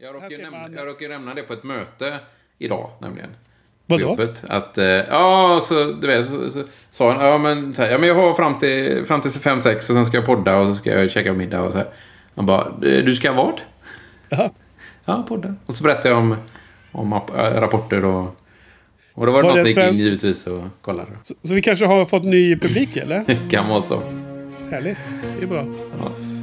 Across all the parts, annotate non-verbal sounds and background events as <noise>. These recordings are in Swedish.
Jag råkade, nämna, man- jag råkade nämna det på ett möte idag, nämligen. Vadå? jobbet. Att, eh, ja, så du vet, så, så sa han, ja men, så här, ja men jag har fram till, fram till 5-6 och sen ska jag podda och så ska jag käka middag och så här. Han bara, du ska vad? Jaha. <laughs> Ja, podda. Och så berättade jag om, om äh, rapporter och... Och då var det Var någon som gick in givetvis och kollade. Så, så vi kanske har fått ny publik eller? <laughs> kan vara så. Härligt. Det är bra. Ja.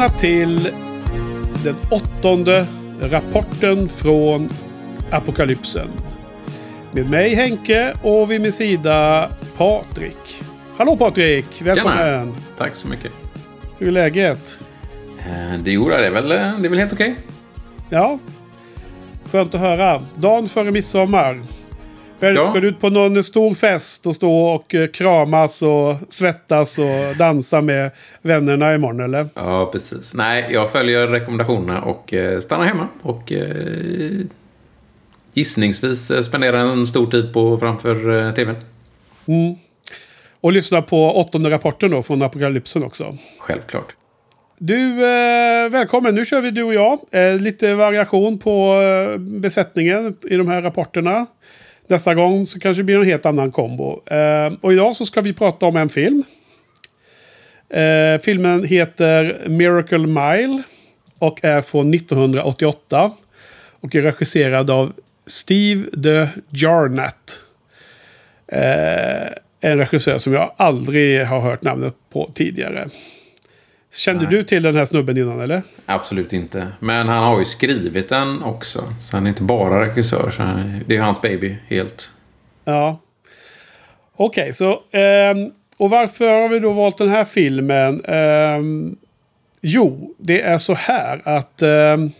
Välkomna till den åttonde rapporten från Apokalypsen. Med mig Henke och vid min sida Patrik. Hallå Patrik! Välkommen! Tjena. Tack så mycket. Hur är läget? Eh, Det gjorde det är väl, eh, det är väl helt okej. Ja, skönt att höra. Dagen före midsommar. Ska Ja. du ut på någon stor fest och stå och eh, kramas och svettas och dansa med vännerna imorgon eller? Ja, precis. Nej, jag följer rekommendationerna och eh, stannar hemma. Och eh, gissningsvis spenderar en stor tid på framför tvn. Mm. Och lyssna på åttonde rapporten då från Apokalypsen också. Självklart. Du, eh, välkommen. Nu kör vi du och jag. Eh, lite variation på eh, besättningen i de här rapporterna. Nästa gång så kanske det blir en helt annan kombo. Eh, och idag så ska vi prata om en film. Eh, filmen heter Miracle Mile. Och är från 1988. Och är regisserad av Steve de Jarnat. Eh, en regissör som jag aldrig har hört namnet på tidigare. Kände Nej. du till den här snubben innan eller? Absolut inte. Men han har ju skrivit den också. Så han är inte bara regissör. Så han- det är hans baby helt. Ja. Okej, så... ehm, och varför har vi då valt den här filmen? Ehm, jo, det är så här att ehm,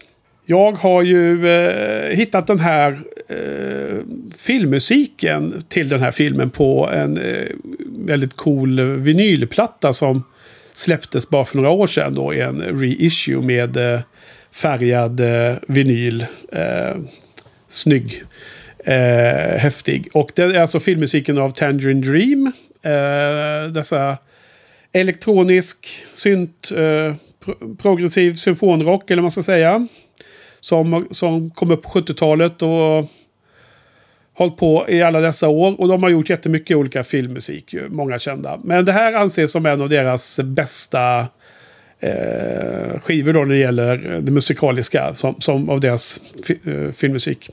jag har ju eh, hittat den här eh, filmmusiken till den här filmen på en eh, väldigt cool vinylplatta som släpptes bara för några år sedan då i en reissue med eh, färgad eh, vinyl. Eh, snygg. Eh, häftig. Och det är alltså filmmusiken av Tangerine Dream. Eh, dessa elektronisk, synt, eh, progressiv symfonrock eller vad man ska säga. Som, som kom upp på 70-talet och hållit på i alla dessa år. Och de har gjort jättemycket olika filmmusik, ju, många kända. Men det här anses som en av deras bästa eh, skivor då när det gäller det musikaliska som, som av deras fi, eh, filmmusik.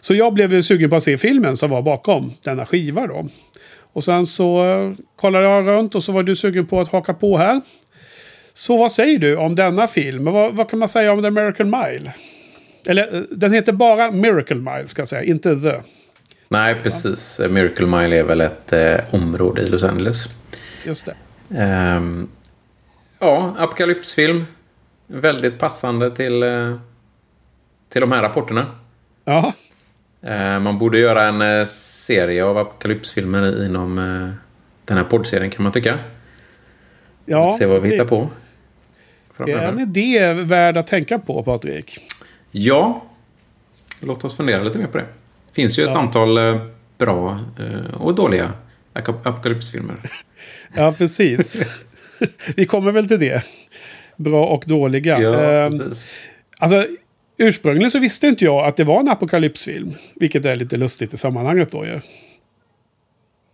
Så jag blev sugen på att se filmen som var bakom denna skiva då. Och sen så eh, kollade jag runt och så var du sugen på att haka på här. Så vad säger du om denna film? Vad, vad kan man säga om The American Mile? Eller eh, den heter bara Miracle Mile ska jag säga, inte The. Nej, precis. Miracle Mile är väl ett eh, område i Los Angeles. Just det. Ehm, ja, apokalypsfilm. Väldigt passande till, eh, till de här rapporterna. Ja, Eh, man borde göra en eh, serie av apokalypsfilmer inom eh, den här poddserien kan man tycka. ja Se vad vi precis. hittar på. Det är en Framöver. idé värd att tänka på, Patrik. Ja, låt oss fundera lite mer på det. Det finns ju ett Ja. antal eh, bra eh, och dåliga ap- apokalypsfilmer. <laughs> Ja, precis. vi kommer väl till det. Bra och dåliga. Ja, Ehm, precis. Alltså, ursprungligen så visste inte jag att det var en apokalypsfilm. Vilket är lite lustigt i sammanhanget då ju.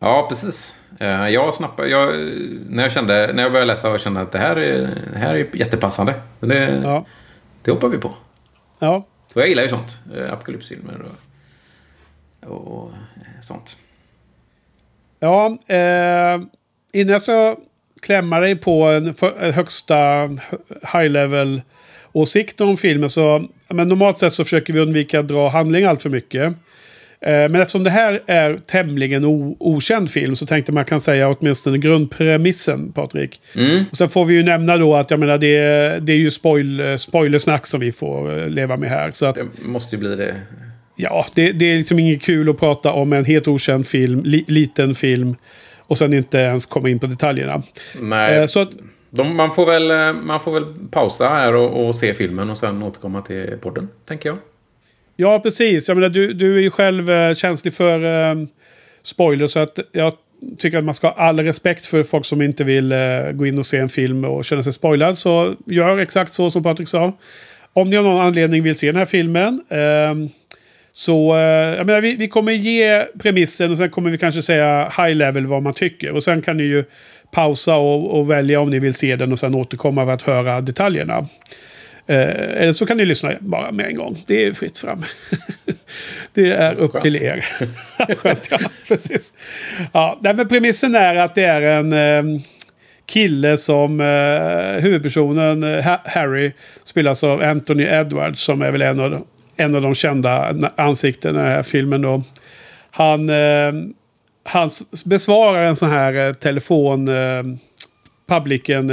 Ja, precis. Eh, Jag snappade, jag, när, jag kände, när jag började läsa och kände att det här är, det här är jättepassande. Det, Ja. det hoppar vi på. Ja, Och jag gillar ju sånt. eh, Apokalypsfilmer och, och eh, sånt. ja eh, innan jag ska klämma dig på en, för, en högsta high level åsikt om filmen så... Men normalt sett så försöker vi undvika att dra handling allt för mycket. Eh, Men eftersom det här är tämligen okänd film så tänkte man kan säga åtminstone grundpremissen, Patrik. Mm. Och sen får vi ju nämna då att jag menar det, är- det är ju spoil, spoilersnack som vi får eh, leva med här. Så att Det måste ju bli det. ja, det, det är liksom inget kul att prata om en helt okänd film, li, liten film. Och sen inte ens komma in på detaljerna. Nej, Eh, Så att, de, man, får väl, man får väl pausa här och, och se filmen och sen återkomma till podden, tänker jag ja, precis. Jag menar, du, du är ju själv eh, känslig för eh, spoilers. Så att jag tycker att man ska ha all respekt för folk som inte vill eh, gå in och se en film och känna sig spoilad. Så gör exakt så som Patrik sa. Om ni av någon anledning vill se den här filmen. Ehm, så eh, jag menar, vi, vi kommer ge premissen och sen kommer vi kanske säga high level vad man tycker. Och sen kan ni ju pausa och, och välja om ni vill se den och sen återkomma för att höra detaljerna. Eh, eller så kan ni lyssna bara med en gång. Det är fritt fram. <laughs> det är upp Skönt. till er. <laughs> Skönt, ja. Precis. Ja, men premissen är att det är en eh, kille som eh, huvudpersonen eh, Ha- Harry spelas av Anthony Edwards som är väl en av, de- en av de kända na- ansiktena i den här filmen. Då. Han, eh, han besvarar en sån här telefon... Eh, publiken...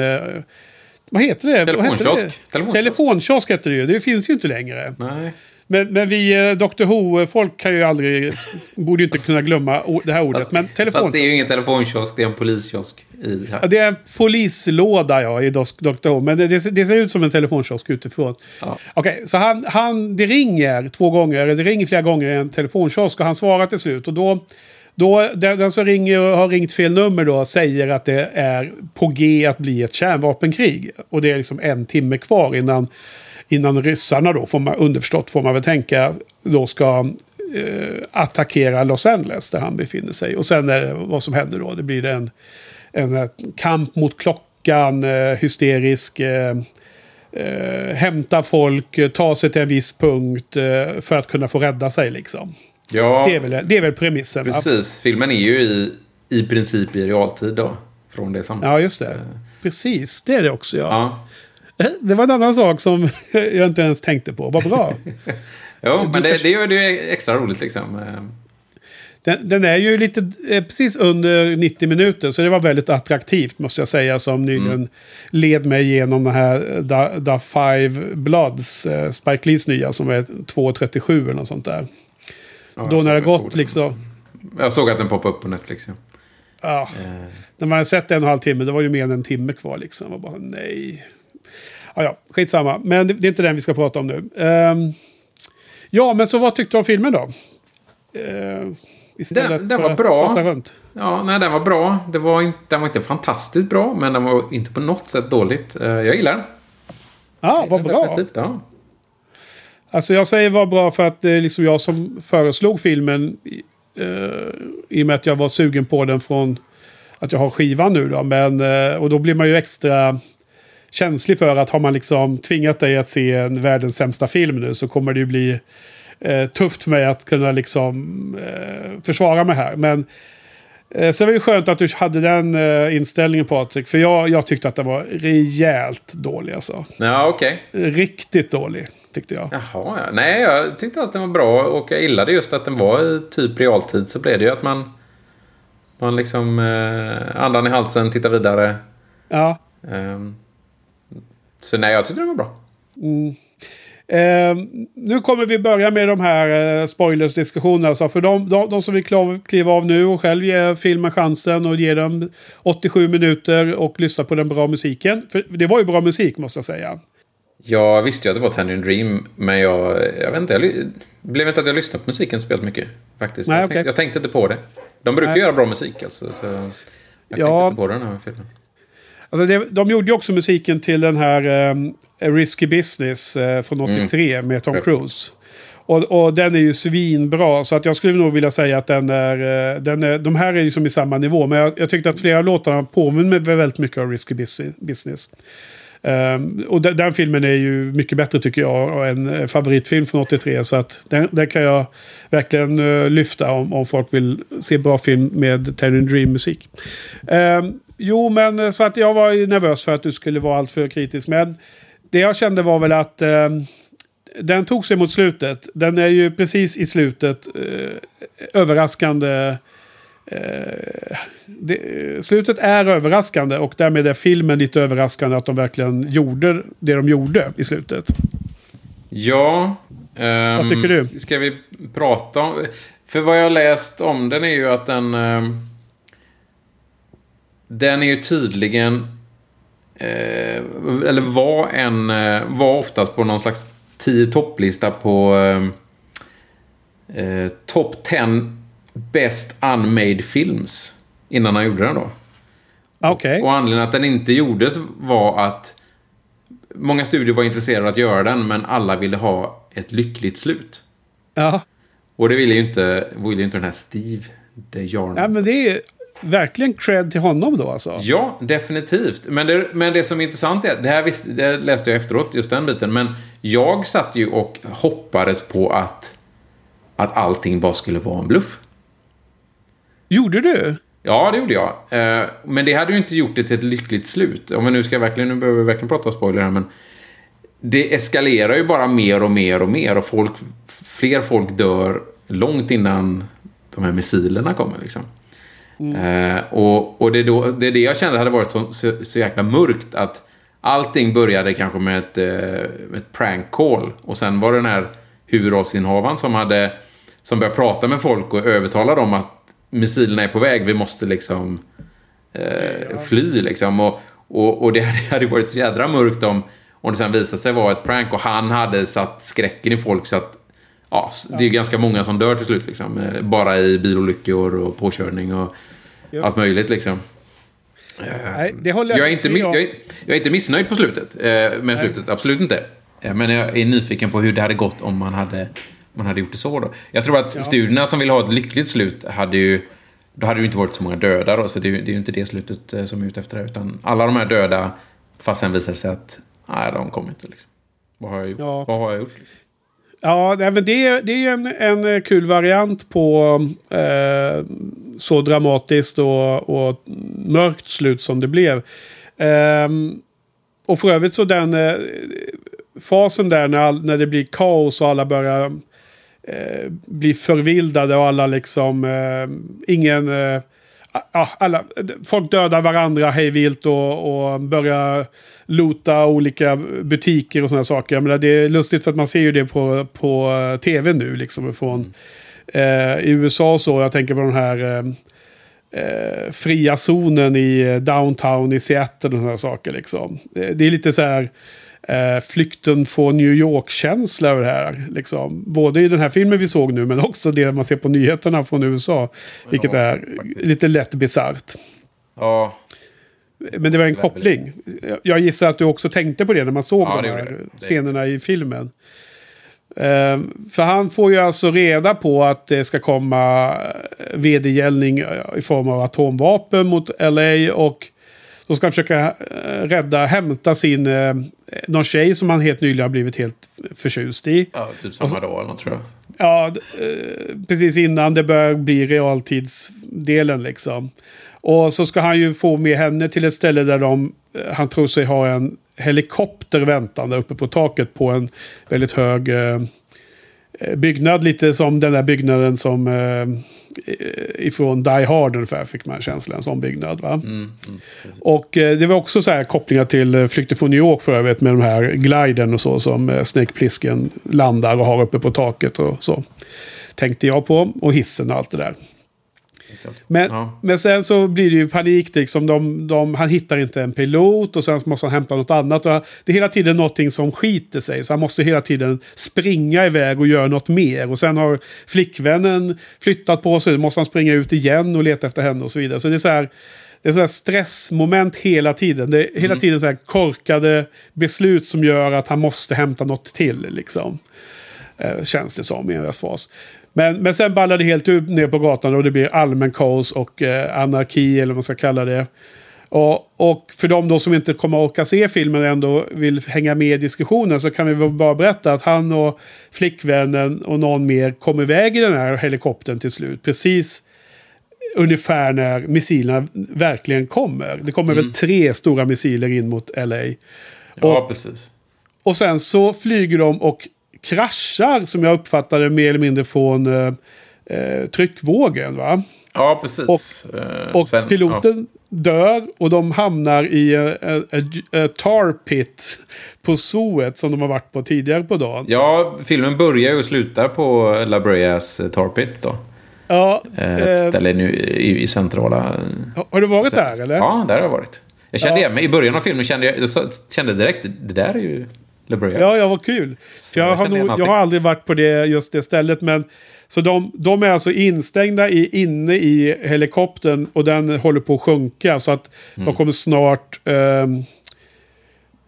Vad heter det? Heter Telefonkiosk. det? Telefonkiosk. Telefonkiosk heter det ju. Det finns ju inte längre. Nej. Men, men vi eh, Dr. Who-folk kan ju aldrig... borde ju inte kunna glömma det här ordet. Fast- men telefon... Fast det är ju ingen telefonkiosk, det är en poliskiosk. I Ja, här. det är en polislåda ja, i Dr. Who. Men det, det, ser- ut som en telefonkiosk utifrån. Ja. Okej, så han, han, det ringer två gånger. Det ringer flera gånger i en telefonkiosk och han svarar till slut. Och då, då den, den som ringer och har ringt fel nummer då säger att det är på G att bli ett kärnvapenkrig. Och det är liksom en timme kvar innan, innan ryssarna då, får man, underförstått får man väl tänka, då ska eh, attackera Los Angeles där han befinner sig. Och sen är det vad som händer då. Det blir en, en eh, kamp mot klockan, eh, hysterisk, eh, eh, hämta folk, ta sig till en viss punkt eh, för att kunna få rädda sig liksom. Ja, Det är väl, det är väl premissen. precis. Filmen är ju i, i princip i realtid då. Från det som... Ja, just det. Precis, det är det också ja. Ja. Det var en annan sak som <laughs> jag inte ens tänkte på. Vad bra. <laughs> Jo, men det, det gör det ju extra roligt liksom. Eh, Den, den är ju lite eh, precis under 90 minuter, så det var väldigt attraktivt måste jag säga. Som nyligen led mig igenom den här eh, The, The Five Bloods, eh, Spike Lees nya, som är 2.37 eller något sånt där. Ja, Då när det gått liksom... Jag såg att den poppade upp på Netflix. Ja. Ja, Eh, när man hade sett en och en halv timme, då var det ju mer än en timme kvar liksom. Och bara nej. Ja, ja, skitsamma. Men det, det är inte den vi ska prata om nu. Ehm, ja, men så vad tyckte du om filmen då? Uh, Den- den var bra. Ja, nej, den var bra. Det var inte, den var inte fantastiskt bra, men den var inte på något sätt dåligt. Eh, Jag gillar den. Ja, vad bra. Definitivt, Ja. Alltså jag säger vad bra för att det är liksom jag som föreslog filmen. Uh, I och med att jag var sugen på den från att jag har skivan nu då. Men, eh, och då blir man ju extra känslig för att har man liksom tvingat dig att se en världens sämsta film nu så kommer det ju bli eh, tufft mig att kunna liksom eh, försvara mig här. Men eh, så var det ju skönt att du hade den eh, inställningen Patrik. För jag, jag tyckte att den var rejält dålig alltså. Ja, okej. Riktigt dålig tyckte jag. Jaha, ja. Nej, jag tyckte att den var bra och jag gillade just att den var i typ realtid. Så blev det ju att man... Man liksom... Eh, andan i halsen, tittar vidare. Ja. Ehm, så nej, jag tyckte den var bra. Eh, nu kommer vi börja med de här eh, spoilers-diskussionerna. Alltså för de, de, de som vill kliva av nu och själv ge filmen chansen och ge dem 87 minuter och lyssna på den bra musiken. För det var ju bra musik måste jag säga. Jag visste ju att det var Tangerine Dream, men jag, jag vet inte, jag blev inte att jag lyssnade på musiken speciellt mycket. Faktiskt. Nej, jag, okej. tänkte, jag tänkte inte på det. De brukar Nej. göra bra musik alltså, så jag Ja. tänkte inte på den här filmen. Alltså det, de gjorde ju också musiken till den här eh, Risky Business eh, från 83 med Tom Ja. Cruise. Och, och den är ju svinbra. Så att jag skulle nog vilja säga att den är, eh, den är... De här är liksom i samma nivå. Men jag, jag tyckte att flera låtarna påminner mig väldigt mycket av Risky Busi- Business. Ehm, och den, den filmen är ju mycket bättre tycker jag. Och en eh, favoritfilm från 83. Så att den, den kan jag verkligen uh, lyfta om, om folk vill se bra film med Tangerine Dream-musik. Um, ehm, jo, men eh, så att jag var ju nervös för att du skulle vara alltför kritisk. Men det jag kände var väl att um, den tog sig mot slutet. Den är ju precis i slutet uh, överraskande. Eh, det, slutet är överraskande och därmed är filmen lite överraskande att de verkligen gjorde det de gjorde i slutet. Ja. ehm, Vad tycker du? Ska vi prata om... För vad jag läst om den är ju att den... ehm, den är ju tydligen... Eh, eller var en... eh, Var oftast på någon slags 10 topplista på... ehm, Eh, Top 10 Best Unmade Films. Innan han gjorde den då. Okej. Och anledningen att den inte gjordes var att många studier var intresserade att göra den, men alla ville ha ett lyckligt slut. Ja. Och det ville ju inte, ville ju inte den här Steve DeJarn. ja, men det är verkligen cred till honom då alltså. Ja, definitivt. Men det, men det som är intressant är, det här visste, det läste jag efteråt, just den biten, men jag satt ju och hoppades på att, att allting bara skulle vara en bluff. Gjorde du? Ja, det gjorde jag. Eh, Men det hade ju inte gjort det till ett lyckligt slut. Om vi nu ska verkligen, nu behöver vi verkligen prata spoiler här, men det eskalerar ju bara mer och mer och mer och folk, fler folk dör långt innan de här missilerna kommer liksom. Eh, och och det, då, det är det jag kände hade varit så, så, så jäkla mörkt att allting började kanske med ett, eh, med ett prank call och sen var det den här huvudrollsinnehavaren som hade som började prata med folk och övertala dem att missilerna är på väg, vi måste liksom eh, fly liksom. Och, och, och det <laughs> hade varit så jädra mörkt om, om det sen visade sig vara ett prank och han hade satt skräcken i folk så att ja, det är ju ganska många som dör till slut liksom. Eh, Bara i bilolyckor och påkörning och Ja. allt möjligt liksom. Nej, det håller Jag är inte, jag är, jag är inte missnöjd på slutet. Eh, med slutet, absolut inte. Eh, men jag är nyfiken på hur det hade gått om man hade, man hade gjort det så då. Jag tror att Ja. studierna som vill ha ett lyckligt slut hade ju... Då hade det ju inte varit så många döda då, så det är, ju- det är ju inte det slutet eh, som är ute efter det. Utan alla de här döda, fast sen visar det sig att nej, de kommer inte liksom. Vad har jag gjort? Ja. Vad har jag gjort? Liksom? Ja, nej, men det, är- det är en, en eh, kul variant på eh, så dramatiskt och, och mörkt slut som det blev. Ehm, och för övrigt så den eh, fasen där när, all, när det blir kaos och alla börjar eh, bli förvildade och alla liksom eh, ingen... Eh, ja, alla, folk dödar varandra hejvilt och, och börjar lota olika butiker och sådana saker. Jag menar, det är lustigt för att man ser ju det på, på eh, tv nu. Liksom, från, eh, I USA och så, jag tänker på den här eh, eh, fria zonen i eh, downtown i Seattle och sådana saker. Liksom. Det, det är lite så här eh, flykten från New York-känsla över det här. Liksom. Både i den här filmen vi såg nu men också det man ser på nyheterna från USA. Vilket Ja, är lite lätt bisarrt. Ja, Men det var en koppling. Jag gissar att du också tänkte på det när man såg Ja, de här scenerna i filmen. Eh, för han får ju alltså reda på att det ska komma eh, vedergällning eh, i form av atomvapen mot LA och då ska han försöka rädda, hämta sin, någon tjej som han helt nyligen har blivit helt förtjust i. ja typ samma dag eller något tror jag. Ja, eh, precis innan det börjar bli realtidsdelen liksom. Och så ska han ju få med henne till ett ställe där de, eh, han tror sig ha en helikopter väntande uppe på taket på en väldigt hög eh, eh, byggnad. Lite som den där byggnaden som eh, eh, ifrån Die Hard ungefär fick man känslan. En sån byggnad va. Mm, mm. Och eh, det var också så här kopplingar till eh, Flykten från New York för övrigt med de här gliden och så som eh, Snake Plissken landar och har uppe på taket och så. Tänkte jag på. Och hissen och allt det där. Men, Ja. men sen så blir det ju panik. Liksom de, de, han hittar inte en pilot och sen måste han hämta något annat. Och det är hela tiden någonting som skiter sig. Så han måste hela tiden springa iväg och göra något mer. Och sen har flickvännen flyttat på sig. Då måste han springa ut igen och leta efter henne och så vidare. Så det är så här, det är så stressmoment hela tiden. Det är hela tiden så korkade beslut som gör att han måste hämta något till. Liksom. Eh, känns det som i en fas. Men, men sen ballar det helt ut ner på gatan och det blir allmän kaos och eh, anarki eller vad man ska kalla det. Och, och för de då som inte kommer att orka se filmen och ändå vill hänga med i diskussionen så kan vi väl bara berätta att han och flickvännen och någon mer kom iväg i den här helikoptern till slut. Precis ungefär när missilerna verkligen kommer. Det kommer väl tre stora missiler in mot LA. Ja, precis. Och sen så flyger de och kraschar som jag uppfattade mer eller mindre från eh, eh, tryckvågen. Va? Ja, precis. Eh, Och sen- piloten dör och de hamnar i en tar pit på zooet som de har varit på tidigare på dagen. Ja, filmen börjar och slutar på La Breas eh, Tar Pit då. Ja, Eh, eh, Ett ställe nu i, i centrala... har du varit där eller? Ja, där har jag varit. Jag kände Ja. igen mig. I början av filmen kände jag, jag kände direkt, det där är ju Brea. Ja, ja, vad kul. För jag, har nog, jag har aldrig varit på det, just det stället. Men, så de, de är alltså instängda i, inne i helikoptern och den håller på att sjunka. Så att Mm. de kommer snart ehm,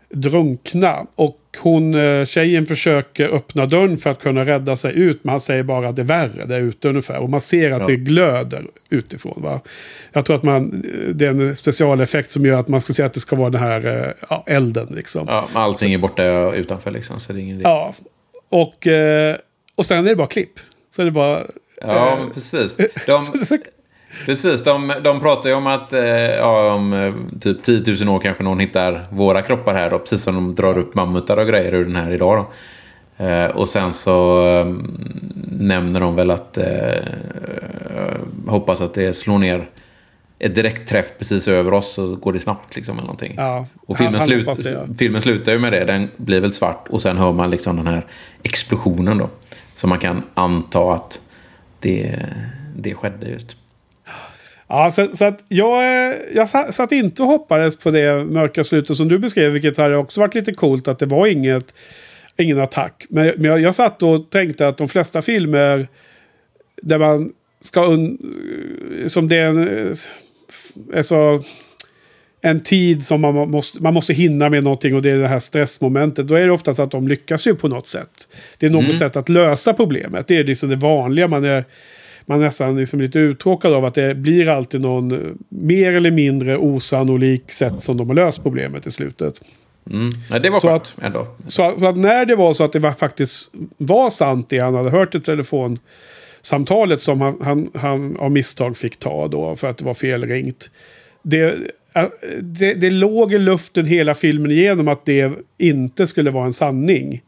drunkna. Och hon, eh, tjejen försöker öppna dörren för att kunna rädda sig ut. Men han säger bara att det är värre där ute ungefär. Och man ser att Ja. det glöder utifrån. Va? Jag tror att man, det är en specialeffekt som gör att man ska se att det ska vara den här eh, ja, elden. Liksom. Ja, allting är borta utanför liksom, så det är ingen. Ja, och, eh, och sen är det bara klipp. Så är det bara... Ja, eh, men precis. De, <laughs> precis, de, de pratar ju om att eh, ja, om eh, typ 10 000 år kanske någon hittar våra kroppar här då, precis som de drar upp mammutar och grejer ur den här idag då. Eh, och sen så eh, nämner de väl att eh, eh, hoppas att det slår ner ett direkt träff precis över oss så går det snabbt liksom eller någonting. ja, Och filmen, han- slut, det, ja. filmen slutar ju med det. Den blir väl svart och sen hör man liksom den här explosionen då. Så man kan anta att det, det skedde just. Ja, så, så att jag, eh, jag sa- satt inte och hoppades på det mörka slutet som du beskrev, vilket hade också varit lite coolt att det var inget, ingen attack. Men, men jag, jag satt och tänkte att de flesta filmer där man ska... Un, som det är en, eh, alltså, en tid som man måste, man måste hinna med någonting och det är det här stressmomentet. Då är det oftast att de lyckas ju på något sätt. Det är något sätt att lösa problemet. Det är liksom det vanliga. Man är, man nästan liksom lite uttråkad av att det blir alltid någon eh, mer eller mindre osannolik sätt som de har löst problemet i slutet. Mm. Ja, det var Så skönt ändå. Så, så att när det var så att det var, faktiskt var sant det han hade hört i telefonsamtalet som han, han, han av misstag fick ta då för att det var felringt. Det, äh, det, det låg i luften hela filmen igenom att det inte skulle vara en sanning.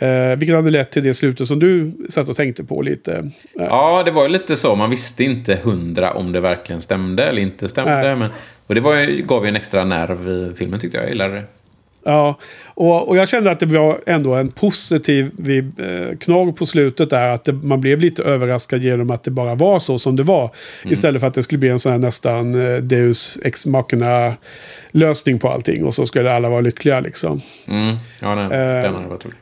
Eh, vilket hade lett till det slutet som du satt och tänkte på lite. Ja, det var ju lite så. Man visste inte hundra om det verkligen stämde eller inte stämde. Men, och det var gav ju en extra nerv i filmen tyckte jag. Jag gillade det. Ja, och, och jag kände att det var ändå en positiv vib- eh, knorr på slutet där. Att det, man blev lite överraskad genom att det bara var så som det var. Istället för att det skulle bli en sån här nästan eh, Deus ex machina lösning på allting. Och så skulle alla vara lyckliga liksom. Mm. Ja, den, Eh, den hade varit rolig.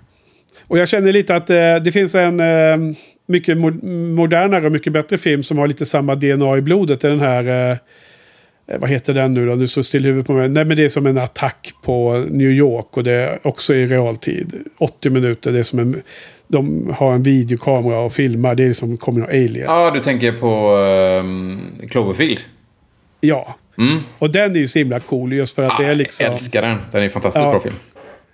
Och jag känner lite att eh, det finns en eh, mycket mo- modernare och mycket bättre film som har lite samma DNA i blodet. Den här... Eh, eh, vad heter den nu då? Du står still huvudet på mig. Nej men det är som en attack på New York och det är också i realtid. 80 minuter. Det är som en... De har en videokamera och filmar. Det är som kommer någon alien. Ja. Ja, du tänker på um, Cloverfield. Mm. Och den är ju så himla cool just för att det är liksom... Jag älskar den. Den är fantastiskt Ja. bra film.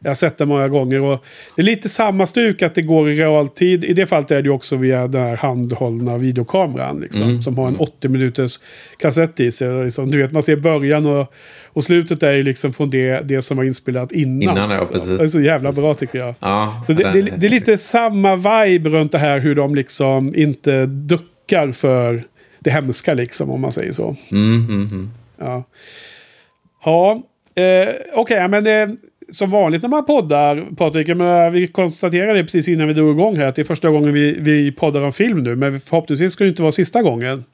Jag har sett den många gånger. Och det är lite samma stuk att det går i realtid. I det fallet är det också via den här handhållna videokameran. Liksom, Mm. Som har en 80 minuters kassett i sig. Liksom, du vet, man ser början och, och slutet är ju liksom från det, det som var inspelat innan. Innan, ja, liksom. precis. Det är så jävla bra tycker jag. Ja, Så det, det, det är lite samma vibe runt det här hur de liksom inte duckar för det hemska liksom om man säger så. Mm, mm, mm. Ja, ja eh, okej, men det, som vanligt när man poddar, Patrik, men vi konstaterade precis innan vi drog igång här att det är första gången vi, vi poddar om film nu, men förhoppningsvis ska det inte vara sista gången.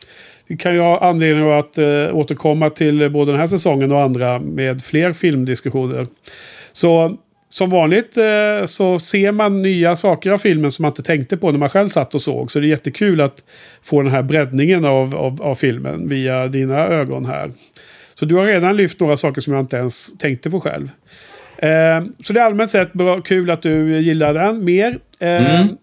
Vi kan ju ha anledning att eh, återkomma till både den här säsongen och andra med fler filmdiskussioner. Så som vanligt eh, så ser man nya saker av filmen som man inte tänkte på när man själv satt och såg. Så det är jättekul att få den här breddningen av, av, av filmen via dina ögon här. Så du har redan lyft några saker som jag inte ens tänkte på själv. Eh, så det är allmänt sett bra, kul att du gillar den mer. Eh, Mm.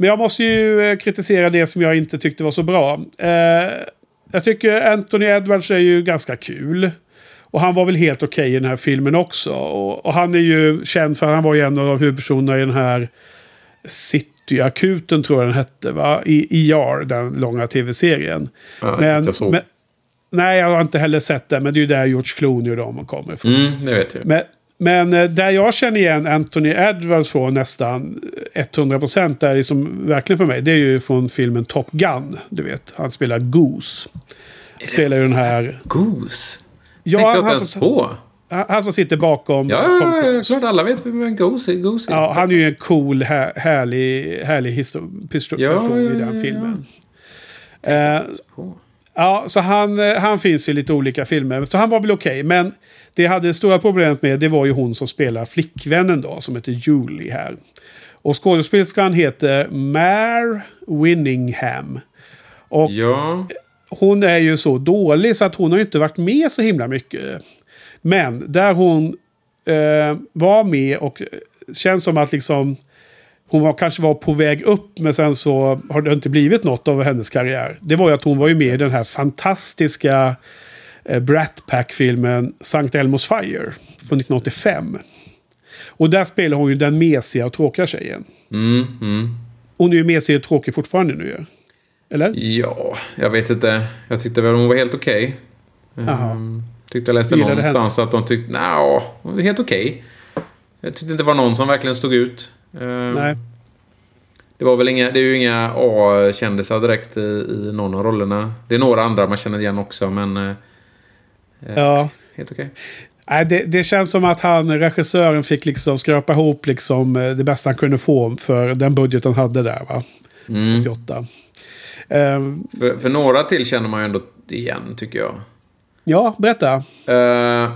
Men jag måste ju eh, kritisera det som jag inte tyckte var så bra. Eh, jag tycker Anthony Edwards är ju ganska kul. Och han var väl helt okej i den här filmen också. Och, och han är ju känd för att han var ju en av huvudpersonerna i den här Cityakuten tror jag den hette va? I ER, den långa tv-serien. Ja, Men, men, nej, jag har inte heller sett den. Men det är ju där George Clooney och de kommer ifrån. Mm, det vet jag. Men, Men eh, där jag känner igen Anthony Edwards från nästan 100% är liksom verkligen för mig. Det är ju från filmen Top Gun. Du vet, han spelar Goose. Spelar ju den här... Goose? Ja, Tänkte han, jag han, inte ens som, på. han han som sitter bakom... Ja, ja, ja, klart alla vet vem en Goose är. Goose är. Ja, han är ju en cool, här, härlig, härlig Ja, person ja, i ja, den ja. filmen. Eh, På. Ja, så han, eh, han finns i lite olika filmer. Så han var väl okej. Men det jag hade det stora problemet med det var ju hon som spelar flickvännen då. Som heter Julie här. Och skådespelerskan heter Mare Winningham. Och Ja, hon är ju så dålig så att hon har inte varit med så himla mycket. Men där hon eh, var med och känns som att liksom hon var, kanske var på väg upp men sen så har det inte blivit något av hennes karriär. Det var ju att hon var ju med i den här fantastiska eh, Brat Pack-filmen Sankt Elmos Fire från 1985. Och där spelar hon ju den mesiga och tråkiga tjejen. mm, mm. Hon är ju mesig och tråkig fortfarande nu ju. Eller? ja, jag vet inte. Jag tyckte väl hon var helt okej. Jaha. Um, tyckte jag läste någonstans att de tyckte, nja, hon var helt okej. Jag tyckte inte det var någon som verkligen stod ut. Um, Nej. Det var väl inga, det är ju inga A-kändisar direkt i, i någon av rollerna. Det är några andra man känner igen också, men eh, Ja. helt okej. Nej, det, det känns som att han, regissören, fick liksom skrapa ihop liksom eh, det bästa han kunde få för den budget han hade där, va? Mm. 88. Ehm, För, för några till känner man ju ändå igen, tycker jag. ja, berätta. Uh,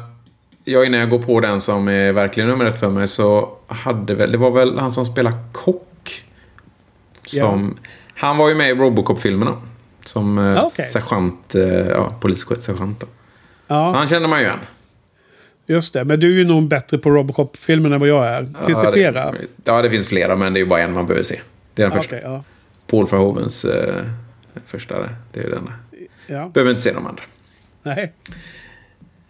ja, innan jag går på den som är verkligen nummer ett för mig så hade väl, det var väl han som spelar kock. Som, Han var ju med i Robocop-filmerna. Som uh, Ah, okej. sergeant, uh, ja, polissergeant. då. Ja, Han känner man ju igen. just det. Men du är ju nog bättre på Robocop-filmen än vad jag är. Finns ja, det flera? Ja, det finns flera, men det är ju bara en man behöver se. Det är den Ja, första. Okej, ja. Paul Verhovens uh, första. Det är ju den. ja. Behöver inte se de andra. Nej.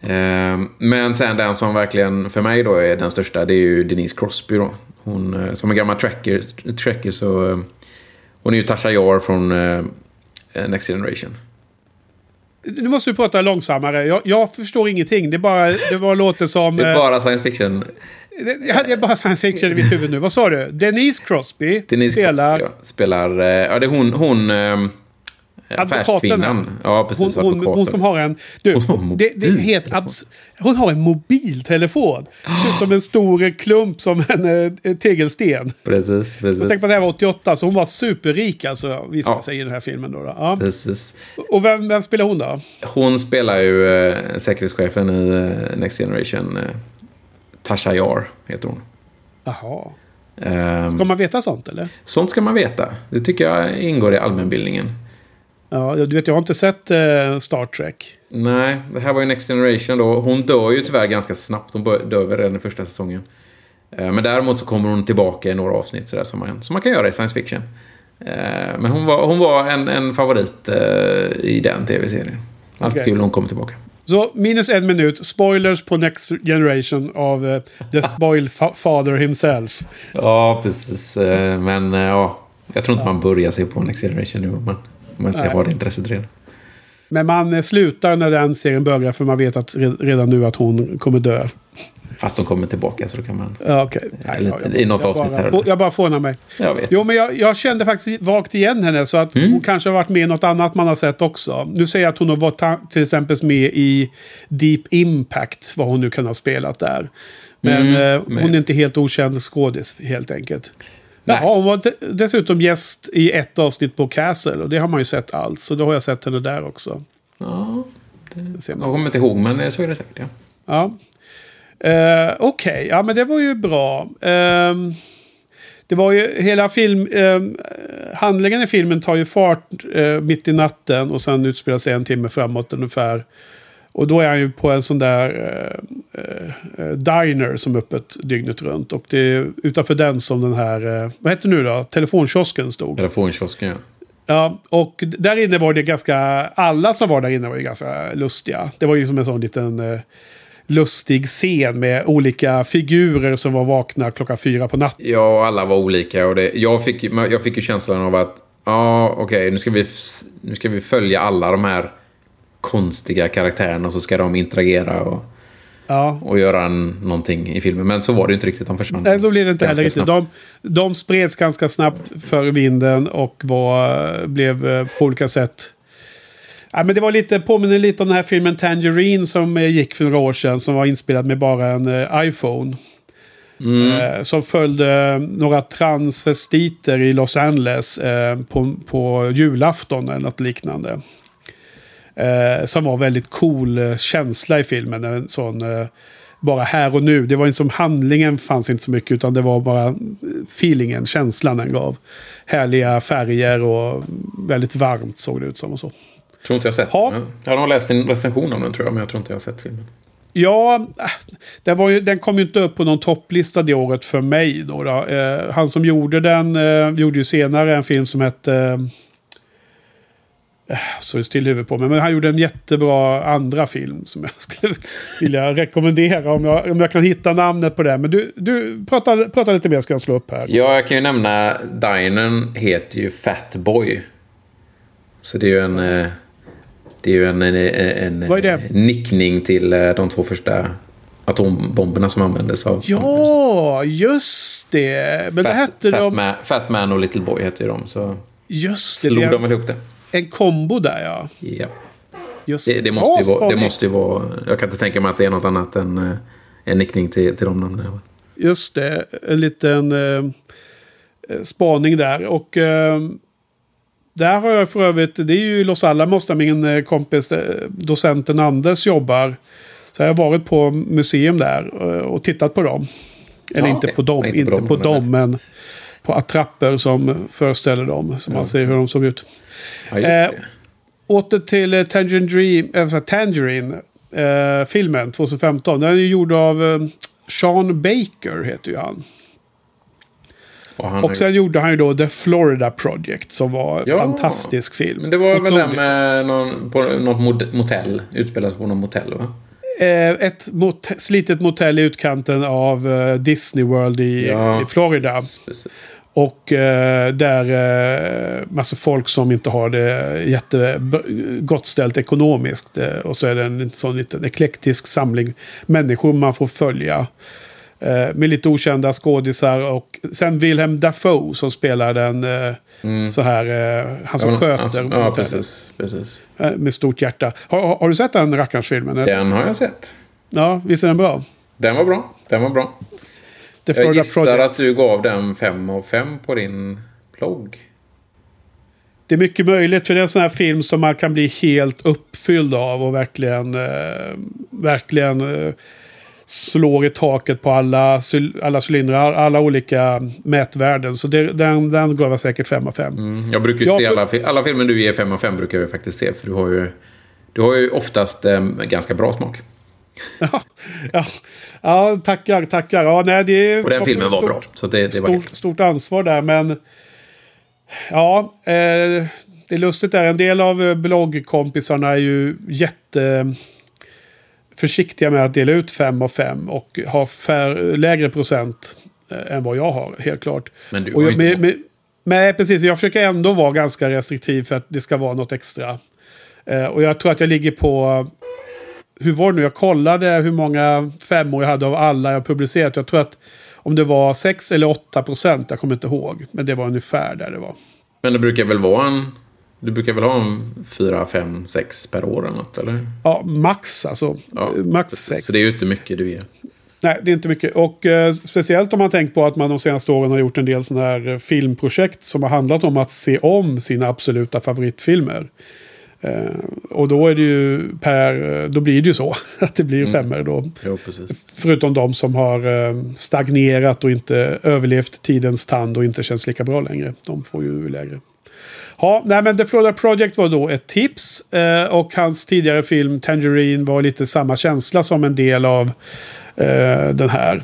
Ehm, Men sen den som verkligen för mig då är den största, det är ju Denise Crosby då. Hon, eh, som en gammal tracker, tracker så... eh, Hon är ju Tasha Yar från eh, Next Generation. Nu måste du prata långsammare. Jag, jag förstår ingenting. Det bara, det bara låter som... <laughs> Det är bara science fiction. det, det är bara science fiction i mitt huvud nu. Vad sa du? Denise Crosby Denise spelar... Crosby ja, spelar... Ja, det är hon... hon eh, affärskvinnan. Ja, Hon, precis. hon, advokaten. hon som har en... Du, Hon har en det, det är helt mobiltelefon. abs- Hon har en mobiltelefon. Som en stor klump som en eh, tegelsten. Precis, Jag tänker precis. på att det här var 88, så hon var superrik alltså, visar Ja. sig i den här filmen. Då, då. Ja. precis. Och vem, vem spelar hon då? Hon spelar ju eh, säkerhetschefen i eh, Next Generation. Eh, Tasha Yar heter hon. Jaha. Ehm, Ska man veta sånt eller? Sånt ska man veta. Det tycker jag ingår i allmänbildningen. Ja, du vet, jag har inte sett eh, Star Trek. Nej, det här var ju Next Generation då. Hon dör ju tyvärr ganska snabbt. Hon dör väl redan i första säsongen. Eh, Men däremot så kommer hon tillbaka i några avsnitt sådär, som, man, som man kan göra i science fiction. Eh, Men hon var, hon var en, en favorit eh, i den tv-serien. Alltid Okej. kul hon kommer tillbaka. Så minus en minut. Spoilers på Next Generation av eh, The <laughs> Spoil fa- Father himself. Ja, precis. Eh, Men ja, jag tror inte man börjar se på Next Generation nu om man, Nej. har intresset redan. Men man eh, slutar när den serien börjar för man vet att re- redan nu att hon kommer dö. Fast de kommer tillbaka så då kan man... Ja, okej. Ja, Nej, lite- jag- i något jag avsnitt bara- här där. Jag bara fånar mig. Jag vet. Jo, men jag, jag kände faktiskt vagt igen henne så att Mm. hon kanske har varit med i något annat man har sett också. Nu säger jag att hon har varit till exempel med i Deep Impact, vad hon nu kan ha spelat där. Men Mm, eh, hon är inte helt okänd skådis helt enkelt. Nej. Jaha, hon var de- dessutom gäst i ett avsnitt på Castle och det har man ju sett allt. Så då har jag sett henne där också. Ja, Det ser jag man. kommer inte ihåg, men så är det säkert. Ja. Ja. Eh, Okej, ja men det var ju bra. Ehm, det var ju hela film... ehm, handlingen i filmen tar ju fart eh, mitt i natten och sen utspelar sig en timme framåt ungefär. Och då är han ju på en sån där eh, eh, diner som är öppet dygnet runt. Och det är utanför den som den här, eh, vad heter det nu då, telefonkiosken stod. Telefonkiosken, ja. Ja, och där inne var det ganska... Alla som var där inne var ju ganska lustiga. Det var ju som en sån liten eh, lustig scen med olika figurer som var vakna klockan fyra på natten. Ja, och alla var olika. Och det, jag, fick, jag fick ju känslan av att ja, okej, nu, ska vi, nu ska vi följa alla de här konstiga karaktärerna och så ska de interagera. Och, Ja. och göra en, någonting i filmen. Men så var det ju inte riktigt. De försvann. Nej, så blir det inte heller riktigt. De, de spreds ganska snabbt för vinden och var, blev eh, på olika sätt... Ja, men det var lite, påminner lite om den här filmen Tangerine som eh, gick för några år sedan. Som var inspelad med bara en eh, iPhone. Mm. Eh, som följde några transvestiter i Los Angeles eh, på, på julafton eller något liknande. Eh, som var väldigt cool eh, känsla i filmen. En sån, eh, bara här och nu. Det var inte som handlingen fanns inte så mycket utan det var bara eh, feelingen, känslan den gav. Härliga färger och väldigt varmt såg det ut som och så. Tror inte jag sett Ja. den. Jag har läst en recension om den tror jag, men jag tror inte jag har sett filmen. Ja, äh, den, ju, den kom ju inte upp på någon topplista det året för mig. Då, då. Eh, han som gjorde den eh, gjorde ju senare en film som hette... Eh, så är det still i huvudet på mig. Men han gjorde en jättebra andra film som jag <laughs> skulle vilja rekommendera. Om jag, om jag kan hitta namnet på den. Men du, du prata, prata lite mer ska jag slå upp här. Ja, jag kan ju nämna Dinern heter ju Fat Boy. Så det är ju en... eh, Det är ju en, en, en, det? en nickning till eh, de två första atombomberna som användes av... Ja, just det. Men det Fat, hette Fat, de... Man, Fat Man och Little Boy heter ju de. Så Just det. slog det de väl ihop det. En kombo där ja. Ja. Just Det, det, måste ju vara, det måste ju vara... Jag kan inte tänka mig att det är något annat än eh, en nickning till, till de namnen. Just det, en liten eh, spaning där. Och eh, där har jag för övrigt, det är ju Los Alamos där min eh, kompis eh, docenten Anders jobbar. Så jag har varit på museum där eh, och tittat på dem. Eller Ja, inte okej. på dem, Nej, inte på dem, men på attrapper som föreställer dem. Så man ser hur de såg ut. Ja, Eh. Åter till eh, Tangerine, Dream, alltså Tangerine eh, filmen 2015. Den är ju gjord av eh, Sean Baker heter ju han. Och han har Och sen gjorde han ju då The Florida Project som var en Ja. fantastisk film. Men det var väl den med någon, på något motell. Utspelas på något motell va? Eh, ett mot slitet motell i utkanten av eh, Disney World i, Ja. i Florida. Precis. Och eh, där eh, massa folk som inte har det jättegott ställt ekonomiskt. Eh, och så är det en sån liten eklektisk samling människor man får följa. Eh, med lite okända skådisar och sen Wilhelm Dafoe som spelar den eh, så här, eh, han som Ja, sköter alltså, ja, precis. precis. Eh, med stort hjärta. Har, har, du sett den rackarnsfilmen? Den har jag sett. Ja, visst är den bra? Den var bra. Den var bra. The Jag gissar Project. att du gav den fem av fem på din blogg. Det är mycket möjligt för det är en sån här film som man kan bli helt uppfylld av och verkligen, eh, verkligen eh, slår i taket på alla, alla cylindrar, alla olika mätvärden. Så det, den, den gav jag säkert 5 av 5. Mm, Jag brukar ju Ja, se alla, alla filmer du ger fem av fem brukar jag faktiskt se. För du har ju, du har ju oftast eh, ganska bra smak. Ja, ja, ja, tackar, tackar. Ja, nej, det Och den filmen var stort, bra. Så det, det var helt Stort, stort ansvar där, men... Ja, eh, det är lustigt där. En del av eh, bloggkompisarna är ju jätte försiktiga med att dela ut 5 av 5 och har fär, lägre procent eh, än vad jag har, helt klart. Men du och jag, med, med, Nej, precis. Jag försöker ändå vara ganska restriktiv för att det ska vara något extra. Eh, och jag tror att jag ligger på... Hur var det nu? Jag kollade hur många femmor jag hade av alla jag publicerat. Jag tror att om det var 6 eller 8 procent, jag kommer inte ihåg. Men det var ungefär där det var. Men det brukar väl vara en... Du brukar väl ha en fyra, fem, sex per år eller något, eller? Ja, max alltså. Ja, max precis. 6. Så det är ju inte mycket du ger. Nej, det är inte mycket. Och eh, speciellt om man tänker på att man de senaste åren har gjort en del sådana här eh, filmprojekt som har handlat om att se om sina absoluta favoritfilmer. Eh, och då är det ju per, då blir det ju så <laughs> att det blir femmer då. Jo. Förutom de som har eh, stagnerat och inte överlevt tidens tand och inte känns lika bra längre. De får ju lägre. Ja, nej men The Florida Project var då ett tips. Eh, och hans tidigare film Tangerine var lite samma känsla som en del av eh, den här.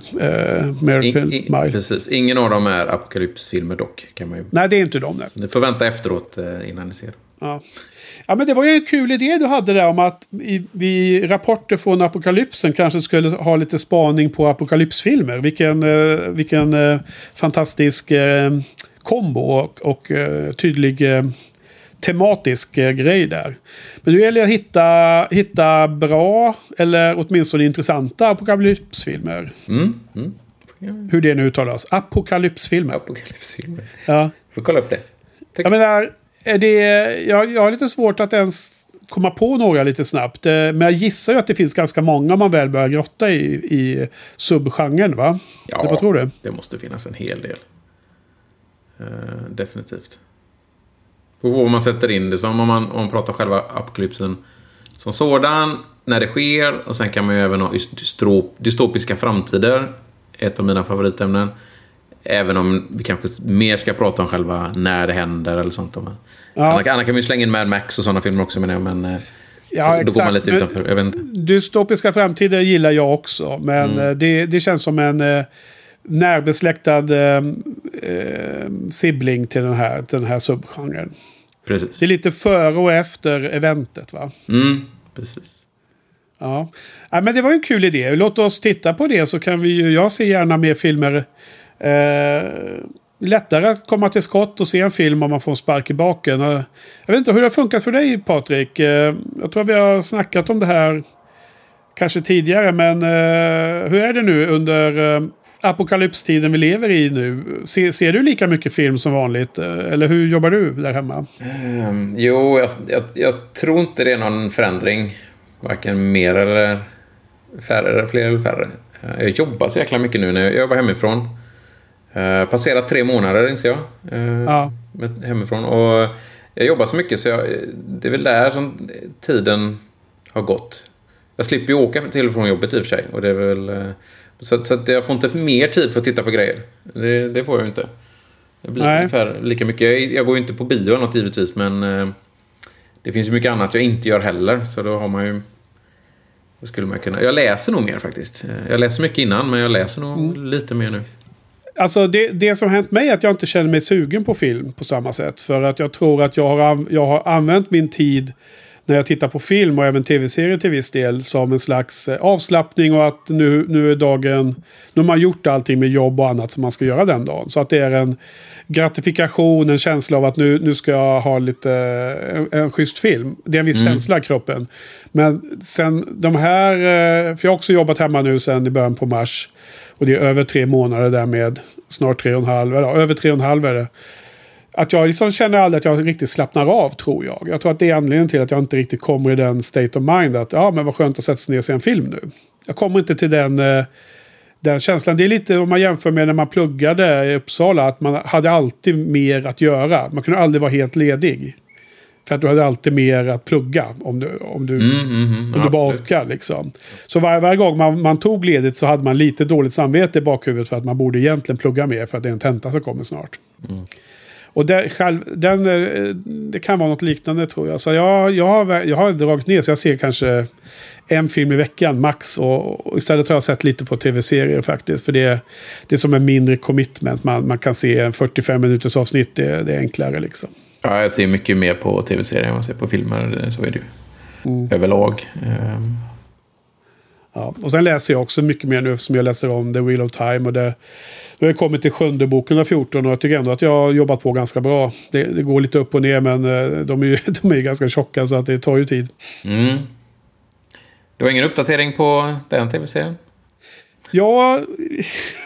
Miracle In, Mile. precis. Ingen av dem är apokalypsfilmer dock, kan man ju... Nej, det är inte de. Nej. Ni får vänta efteråt innan ni ser dem. Ja. Ja, men det var ju en kul idé du hade där om att i, vi rapporter från apokalypsen kanske skulle ha lite spaning på apokalypsfilmer. Vilken, eh, vilken eh, fantastisk eh, kombo och, och tydlig tematisk grej där. Men nu gäller det att hitta, hitta bra eller åtminstone intressanta apokalypsfilmer. Mm. Mm. Hur det nu uttalas. Apokalypsfilmer. Apokalypsfilmer. Ja. Får kolla upp det. Jag menar, det, jag, jag har lite svårt att ens komma på några lite snabbt. Eh, Men jag gissar ju att det finns ganska många om man väl börjar grotta i, i subgenren va? Ja, vad tror du? det måste finnas en hel del. Eh, definitivt. Och vad man sätter in det som, om man, om man pratar själva apokalypsen som sådan, när det sker, och sen kan man ju även ha just dystrop, dystopiska framtider, ett av mina favoritämnen. Även om vi kanske mer ska prata om själva när det händer eller sånt. Ja. Annars, annars kan ju slänga in Mad Max och sådana filmer också menar jag, men eh, Ja, då går man exakt. lite utanför. Jag vet inte. Dystopiska framtider gillar jag också. Men Mm. eh, det, det känns som en eh, närbesläktad eh, sibling till den här, den här subgenren. Precis. Det är lite före och efter eventet va? Mm, precis. Ja. ja, men det var ju en kul idé. Låt oss titta på det så kan vi ju, jag ser gärna mer filmer. Eh, lättare att komma till skott och se en film om man får en spark i baken. Eh, jag vet inte hur det har funkat för dig Patrik. Eh, jag tror vi har snackat om det här kanske tidigare. Men eh, hur är det nu under eh, apokalypstiden vi lever i nu? Se, ser du lika mycket film som vanligt? Eh, eller hur jobbar du där hemma? Um, jo, jag, jag, jag tror inte det är någon förändring. Varken mer eller färre, fler eller färre. Eh, jag jobbar så jäkla mycket nu när jag jobbar hemifrån. Uh, passerat tre månader inser jag. eh, Ja. med, hemifrån. Och jag jobbar så mycket så jag, det är väl där som tiden har gått. Jag slipper ju åka till och från jobbet i och för sig. Och det är väl, eh, så, så att jag får inte mer tid för att titta på grejer. Det, det får jag ju inte. Det blir Nej. ungefär lika mycket. Jag, jag går ju inte på bio eller något givetvis men eh, det finns ju mycket annat jag inte gör heller. Så då har man ju... Då skulle man kunna... Jag läser nog mer faktiskt. Eh, Jag läser mycket innan men jag läser nog Mm. lite mer nu. Alltså det, det som hänt mig är att jag inte känner mig sugen på film på samma sätt. För att jag tror att jag har, jag har använt min tid när jag tittar på film och även tv-serier till viss del som en slags eh, avslappning och att nu, nu är dagen... Nu har man gjort allting med jobb och annat som man ska göra den dagen. Så att det är en gratifikation, en känsla av att nu, nu ska jag ha lite en, en schysst film. Det är en viss känsla i kroppen. Men sen de här, eh, för jag har också jobbat hemma nu sen i början på mars. Och det är över tre månader därmed. Snart tre och en halv, eller över tre och en halv är det. Att jag liksom känner aldrig att jag riktigt slappnar av tror jag. Jag tror att det är anledningen till att jag inte riktigt kommer i den state of mind att ja men vad skönt att sätta sig ner och se en film nu. Jag kommer inte till den, eh, den känslan. Det är lite om man jämför med när man pluggade i Uppsala. Att man hade alltid mer att göra. Man kunde aldrig vara helt ledig. För att du hade alltid mer att plugga om du, om du Mm, mm, mm. om du bara orkar liksom. Så var, varje gång man, man tog ledigt så hade man lite dåligt samvete i bakhuvudet för att man borde egentligen plugga mer för att det är en tenta som kommer snart. Mm. Och det, själv, den, eh, det kan vara något liknande tror jag. Så jag, jag, har, jag har dragit ner så jag ser kanske en film i veckan max. Och, och istället har jag sett lite på tv-serier faktiskt. För det, det är som en mindre commitment. Man, man kan se en 45 minuters avsnitt. Det, det är enklare liksom. Ja, jag ser mycket mer på tv-serier än vad jag ser på filmer. Så är det ju. Mm. Överlag. Ehm, Ja, och sen läser jag också mycket mer nu som jag läser om The Wheel of Time. Och det, nu har jag kommit till sjunde boken av 14 och jag tycker ändå att jag har jobbat på ganska bra. Det, det går lite upp och ner men eh, de är ju <laughs> de är ganska tjocka så att det tar ju tid. Mm. Du har ingen uppdatering på den tv-serien? Ja,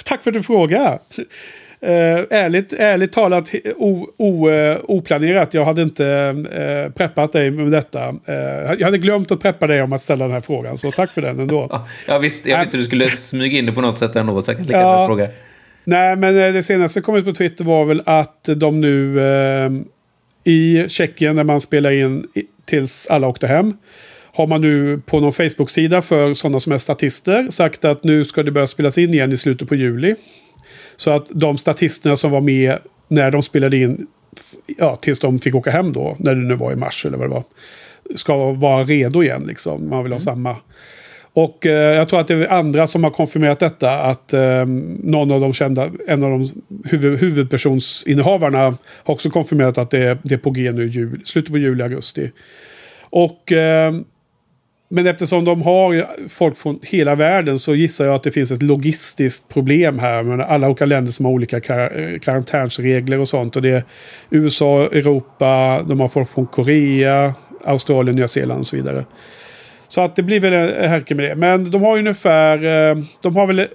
tack för att du frågar. Uh, ärligt, ärligt talat o, o, eh, oplanerat. Jag hade inte uh, preppat dig med detta. Eh, jag hade glömt att preppa dig om att ställa den här frågan. Så tack för den ändå. <laughs> Ja, jag visste, jag visste du skulle smyga in det på något sätt ändå, så jag kan lika Ja. fråga. Nej, men eh, det senaste som kom ut på Twitter var väl att de nu eh, i Tjeckien när man spelar in tills alla åkte hem. Har man nu på någon Facebook-sida för sådana som är statister sagt att nu ska det börja spelas in igen i slutet på juli. Så att de statisterna som var med när de spelade in, ja, tills de fick åka hem då, när det nu var i mars eller vad det var, ska vara redo igen liksom. Man vill ha samma. Och eh, jag tror att det är andra som har konfirmerat detta. Att eh, någon av de kända, en av de huvud, huvudpersonsinnehavarna har också konfirmerat att det är, det är på G nu i jul, slutet på juli, augusti. Och eh, men eftersom de har folk från hela världen så gissar jag att det finns ett logistiskt problem här. Men alla olika länder som har olika kar eh, karantänsregler och sånt. Och det är USA, Europa, de har folk från Korea, Australien, Nya Zeeland och så vidare. Så att det blir väl en härke med det. Men de har ungefär, eh, de har väl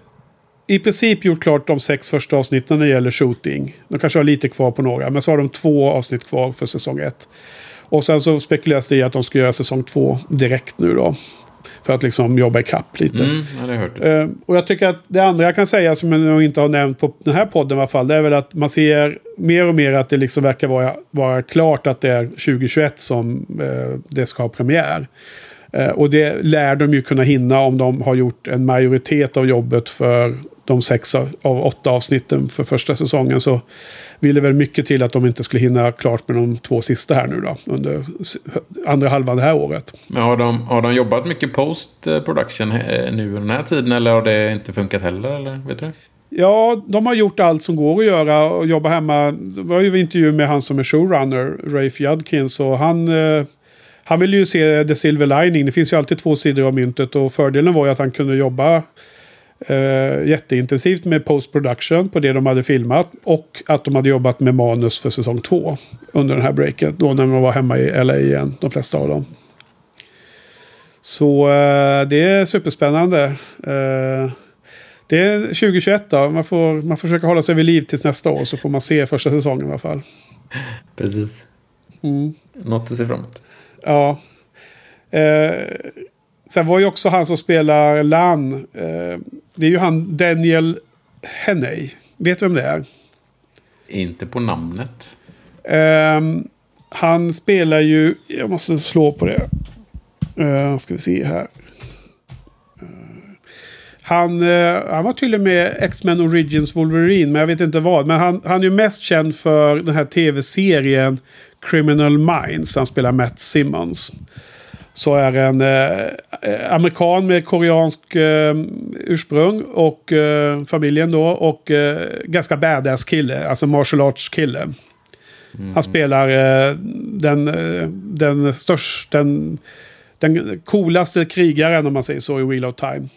i princip gjort klart de sex första avsnitten när det gäller shooting. De kanske har lite kvar på några, men så har de två avsnitt kvar för säsong ett. Och sen så spekuleras det i att de ska göra säsong två direkt nu då. För att liksom jobba ikapp lite. Mm, det jag hört. Uh, och jag tycker att det andra jag kan säga som jag inte har nämnt på den här podden i alla fall. Det är väl att man ser mer och mer att det liksom verkar vara, vara klart att det är 2021 som uh, det ska ha premiär. Uh, och det lär de ju kunna hinna om de har gjort en majoritet av jobbet för de sex av åtta avsnitten för första säsongen. Så ville väl mycket till att de inte skulle hinna klart med de två sista här nu då. Under andra halvan det här året. Men har de, har de jobbat mycket post production eh, nu den här tiden eller har det inte funkat heller? Eller vet du? Ja, de har gjort allt som går att göra och jobba hemma. Det var ju en intervju med han som är showrunner, Rafe Judkins. Och han, eh, han vill ju se the silver lining. Det finns ju alltid två sidor av myntet. Och fördelen var ju att han kunde jobba Uh, jätteintensivt med post production på det de hade filmat. Och att de hade jobbat med manus för säsong två. Under den här breaken. Då när man var hemma i LA igen. De flesta av dem. Så uh, det är superspännande. Uh, det är 2021 då. Man får, man får försöka hålla sig vid liv tills nästa år. Så får man se första säsongen i alla fall. Precis. Mm. Något att se fram emot. Ja. Sen var ju också han som spelar Lan. Eh, det är ju han Daniel Henney. Vet du vem det är? Inte på namnet. Eh, han spelar ju... Jag måste slå på det. Eh, ska vi se här. Eh, han, eh, han var tydligen med X-Men Origins Wolverine, men jag vet inte vad. Men han, han är ju mest känd för den här tv-serien Criminal Minds. Han spelar Matt Simmons så är en eh, amerikan med koreansk eh, ursprung och eh, familjen då. Och eh, ganska badass kille, alltså martial arts kille. Mm. Han spelar eh, den, eh, den största, den, den coolaste krigaren om man säger så i Wheel of Time.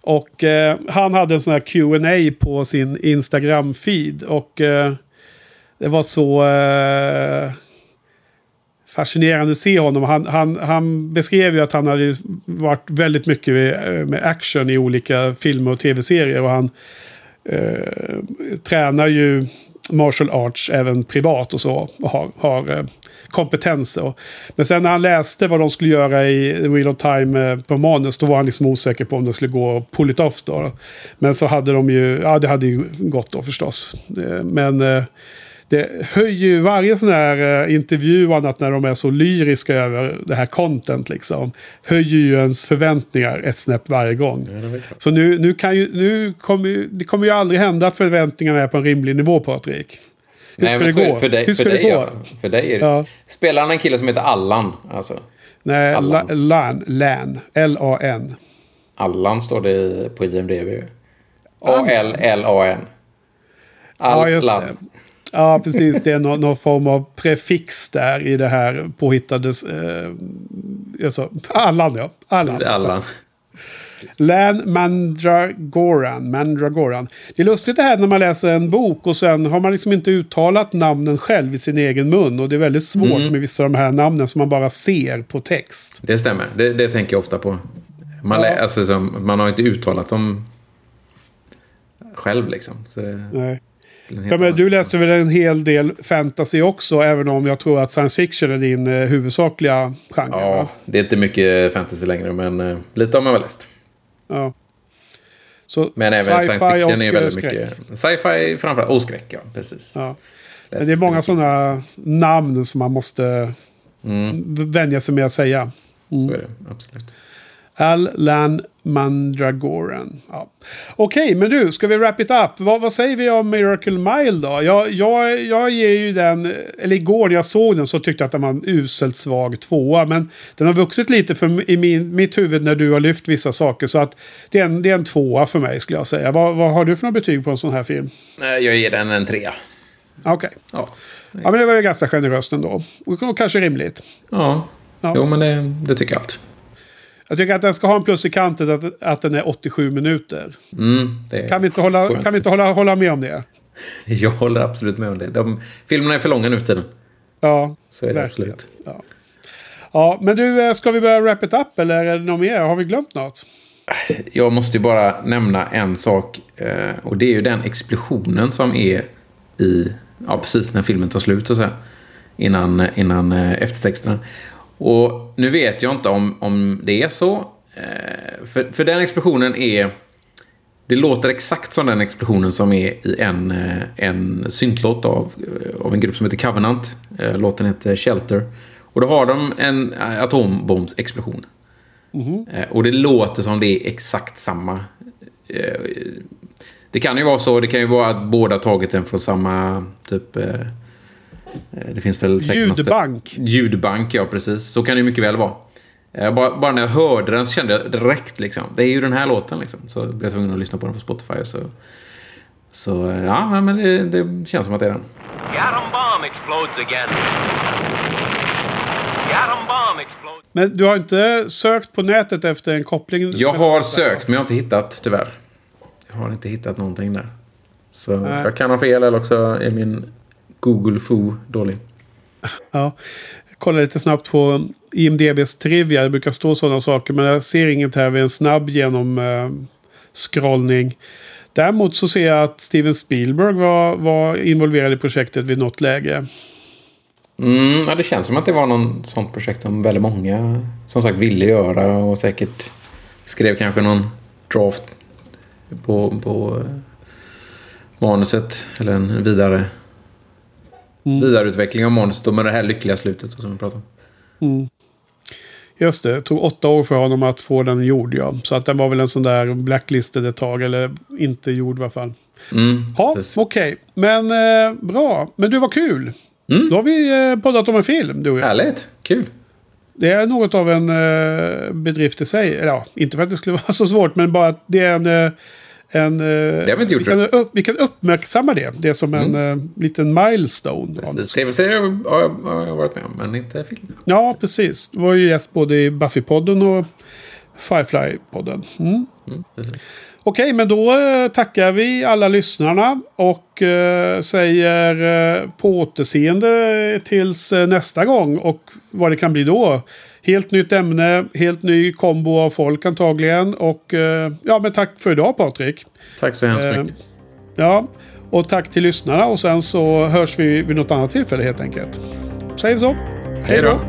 Och han hade en sån här Q&A på sin Instagram-feed. Och det var så fascinerande att se honom. Han, han, han beskrev ju att han hade varit väldigt mycket eh, med action i olika filmer och tv-serier. Och han eh, tränar ju martial arts även privat och så. Och har, har eh, kompetenser. Men sen när han läste vad de skulle göra i Wheel of Time eh, på manus. Då var han liksom osäker på om det skulle gå att pull it off då. Men så hade de ju, ja det hade ju gått då förstås. Eh, men eh, det höjer ju varje sån här uh, intervju och annat när de är så lyriska över det här content liksom. Höjer ju ens förväntningar ett snäpp varje gång. Ja, så nu, nu, kan ju, nu kommer ju, det kommer ju aldrig hända att förväntningarna är på en rimlig nivå Patrik. Hur Nej, ska det gå? För dig, Hur ska för det dig, gå? Ja, för dig är det ja. Spelar han en kille som heter Allan? Alltså. Nej, Allan. Lan. Lan. L-A-N. Allan står det på IMDB. A-L-L-A-N. Allan. Ja, just det. Ja, precis. Det är någon, någon, form av prefix där i det här påhittade... Eh, alltså, Allan, ja. Allan. Allan. Lan Mandragoran. Mandragoran. Det är lustigt det här när man läser en bok och sen har man liksom inte uttalat namnen själv i sin egen mun. Och det är väldigt svårt mm. med vissa av de här namnen som man bara ser på text. Det stämmer. Det, det tänker jag ofta på. Man, ja. alltså, man har inte uttalat dem själv liksom. Det... Nej. Ja, men du läste väl en hel del fantasy också, även om jag tror att science fiction är din eh, huvudsakliga genre? Ja, va? det är inte mycket fantasy längre, men eh, lite har man väl läst. Ja. Så men även science fiction är väldigt skräck. mycket... Sci-fi framförallt, och skräck, ja. Precis. Ja. Men det är många sådana namn som man måste mm. vänja sig med att säga. Mm. Så är det, absolut. Al-Lan Mandragoran. Ja. Okej, okay, men du, ska vi wrap it up? Vad, vad säger vi om Miracle Mile då? Jag, jag, jag ger ju den, eller igår när jag såg den så tyckte jag att den var en uselt svag tvåa. Men den har vuxit lite för, i min, mitt huvud när du har lyft vissa saker. Så att det är en, det är en tvåa för mig skulle jag säga. Vad, vad har du för några betyg på en sån här film? Jag ger den en trea. Okej. Okay. Ja. ja, men det var ju ganska generöst ändå. Och kanske rimligt. Ja, ja. jo men det, det tycker jag allt. Jag tycker att den ska ha en plus i kanten att, att den är 87 minuter. Mm, är Kan vi inte hålla, skönt. kan vi inte hålla, hålla med om det? <laughs> Jag håller absolut med om det. De, filmerna är för långa nu för tiden. Ja, Så är det verkligen. absolut. Ja. ja, men du, eh, ska vi börja wrap it up eller är det något mer? Har vi glömt något? Jag måste ju bara nämna en sak. eh, Och det är ju den explosionen som är i... Ja, precis när filmen tar slut och så här. Innan, innan eh, eftertexterna. Och nu vet jag inte om, om det är så. eh, För, för den explosionen är... Det låter exakt som den explosionen som är i en, eh, en syntlåt av, eh, av en grupp som heter Covenant. Låten heter Shelter. Och då har de en atombombsexplosion. Eh, Och det låter som det är exakt samma. Det kan ju vara så. Det kan ju vara att båda tagit den från samma typ... eh, Det finns väl säkert något- Ljudbank. Ljudbank, ja precis. Så kan det mycket väl vara. Eh, Bara, bara när jag hörde den så kände jag direkt liksom. Det är ju den här låten liksom. Så blev jag tvungen att lyssna på den på Spotify. och Så, så eh, ja, men det, det känns som att det är den. Men du har inte sökt på nätet efter en koppling? Jag har sökt, men jag har inte hittat tyvärr. Jag har inte hittat någonting där. Så Nej. jag kan ha fel eller också är min Google Foo dålig. Ja. Jag kollar lite snabbt på IMDBs trivia. Det brukar stå sådana saker. Men jag ser inget här vid en snabb genom eh, scrollning. Däremot så ser jag att Steven Spielberg var, var involverad i projektet vid något läge. Mm, ja, det känns som att det var någon sånt projekt som väldigt många som sagt ville göra och säkert skrev kanske någon draft på, på eh, manuset eller en vidare vidareutveckling av och med det här lyckliga slutet så som vi pratade om. Just det, det tog åtta år för honom att få den gjord. Ja. Så att den var väl en sån där blacklisted ett tag. Eller inte gjord i alla fall. Mm, Ja, okej. Men eh, bra. Men du var kul. Mm. Då har vi eh, poddat om en film, du och jag. Härligt, kul. Det är något av en eh, bedrift i sig. Eller, Ja, inte för att det skulle <laughs> vara så svårt, men bara att det är en... eh, en eh, Det har vi inte gjort vi, kan upp, vi kan uppmärksamma det. Det är som en eh, liten milestone. TV-serier har jag, har jag varit med om, men inte filmer. Ja, precis. Du var ju gäst både i Buffy-podden och Firefly-podden. Mm. Mm. Okej, men då eh, tackar vi alla lyssnarna och eh, säger eh, på återseende tills eh, nästa gång och vad det kan bli då. Helt nytt ämne, helt ny kombo av folk antagligen och eh, ja, men tack för idag Patrik. Tack så hemskt Eh, mycket. Ja, och tack till lyssnarna och sen så hörs vi vid något annat tillfälle helt enkelt. Säg så. Hej då.